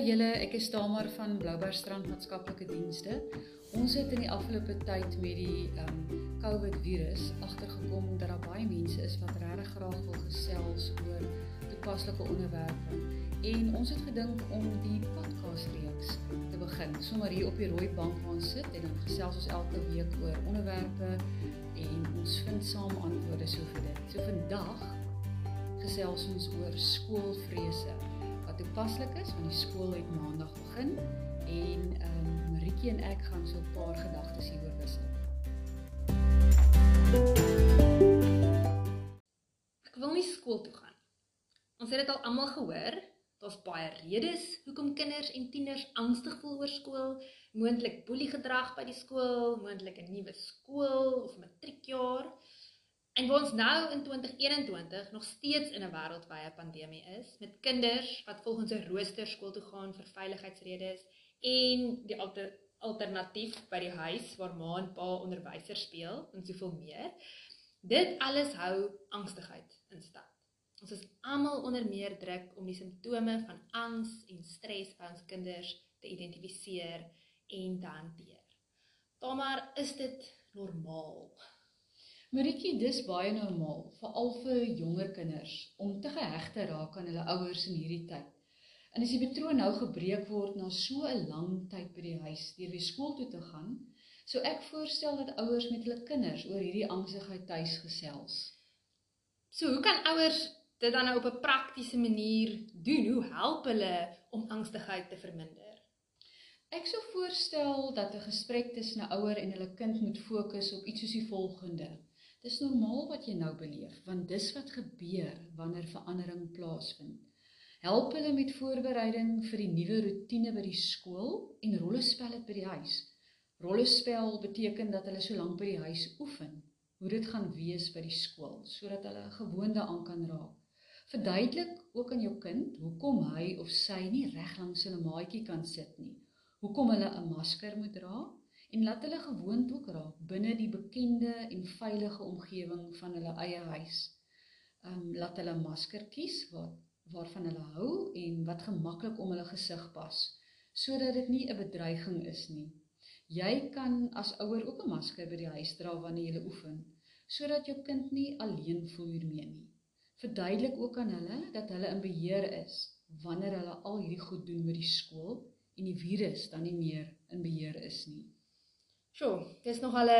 julle, ek is Tamar van Bloubergstrand Maatskaplike Dienste. Ons het in die afgelope tyd met die ehm um, COVID virus agtergekom dat daar baie mense is wat regtig graag wil gesels oor toepaslike onderwerpe. En ons het gedink om die podcast reeks te begin. Sommer hier op die rooi bank waar ons sit en dan gesels ons elke week oor onderwerpe en ons vind saam antwoorde so vir dit. So vandag gesels ons oor skoolvrese toepaslik is want die skool het maandag begin en ehm um, Maritjie en ek gaan so 'n paar gedagtes hieroor wissel. Ek wil nie skool toe gaan. Ons het dit al almal gehoor. Daar's baie redes hoekom kinders en tieners angstig voel oor skool, moontlik boeliegedrag by die skool, moontlik 'n nuwe skool of matriekjaar. En waar ons nou in 2021 nog steeds in 'n wêreldwye pandemie is met kinders wat volgens 'n rooster skool toe gaan vir veiligheidsredes en die alter, alternatief by die huis waar ma en pa onderwysers speel en soveel meer. Dit alles hou angstigheid in stand. Ons is almal onder meer druk om die simptome van angs en stres by ons kinders te identifiseer en te hanteer. Maar is dit normaal? Maritjie, dis baie normaal, veral vir jonger kinders om te geheg te raak aan hulle ouers in hierdie tyd. En as die patroon nou gebreek word na so 'n lang tyd by die huis deur weer skool toe te gaan, sou ek voorstel dat ouers met hulle kinders oor hierdie angsigheid tuis gesels. So, hoe kan ouers dit dan nou op 'n praktiese manier doen? Hoe help hulle om angstigheid te verminder? Ek sou voorstel dat 'n gesprek tussen 'n ouer en hulle kind moet fokus op iets soos die volgende: Dis normaal wat jy nou beleef, want dis wat gebeur wanneer verandering plaasvind. Help hulle met voorbereiding vir die nuwe rotine by die skool en rollespelle by die huis. Rollespel beteken dat hulle so lank by die huis oefen hoe dit gaan wees by die skool sodat hulle 'n gewoonte aan kan raak. Verduidelik ook aan jou kind hoekom hy of sy nie reg langs hulle maatjie kan sit nie. Hoekom hulle 'n masker moet dra en laat hulle gewoond ook raak binne die bekende en veilige omgewing van hulle eie huis. Um laat hulle masker kies wat waarvan hulle hou en wat gemaklik om hulle gesig pas sodat dit nie 'n bedreiging is nie. Jy kan as ouer ook 'n masker by die huis dra wanneer jy oefen sodat jou kind nie alleen voel hiermee nie. Verduidelik ook aan hulle dat hulle in beheer is wanneer hulle al hierdie goed doen met die skool en die virus dan nie meer in beheer is nie. Sjoe, dis nog al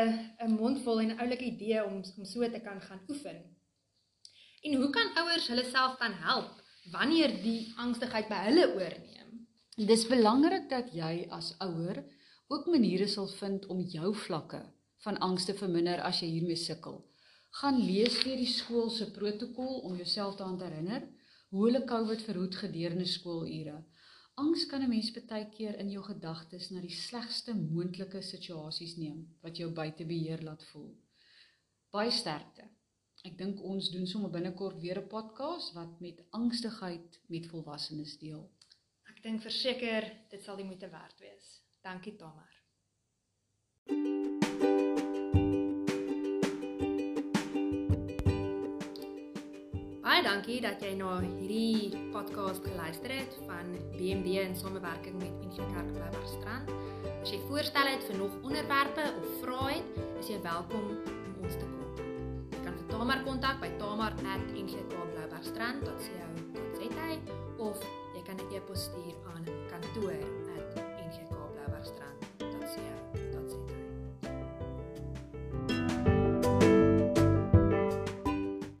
'n mondvol en 'n oulike idee om om so te kan gaan oefen. En hoe kan ouers hulle self dan help wanneer die angstigheid by hulle oorneem? Dis belangrik dat jy as ouer ook maniere sal vind om jou vlakke van angs te verminder as jy hiermee sukkel. Gaan lees weer die skool se protokol om jouself te herinner hoe hulle COVID verhoed gedurende skoolure. Angs kan 'n mens baie keer in jou gedagtes na die slegste moontlike situasies neem wat jou buite beheer laat voel. Baie sterkte. Ek dink ons doen sommer binnekort weer 'n podcast wat met angstigheid met volwassenes deel. Ek dink verseker dit sal die moeite werd wees. Dankie Tamar. Baie dankie dat jy na hierdie podcast geluister het van BMD in samewerking met NG Kerk Bloubergstrand. As jy voorstelle het vir nog onderwerpe of vrae het, is jy welkom om ons te kontak. Jy kan vir Tamar kontak by tamar@ngkbloubergstrand.co.za of jy kan 'n e-pos stuur aan kantoor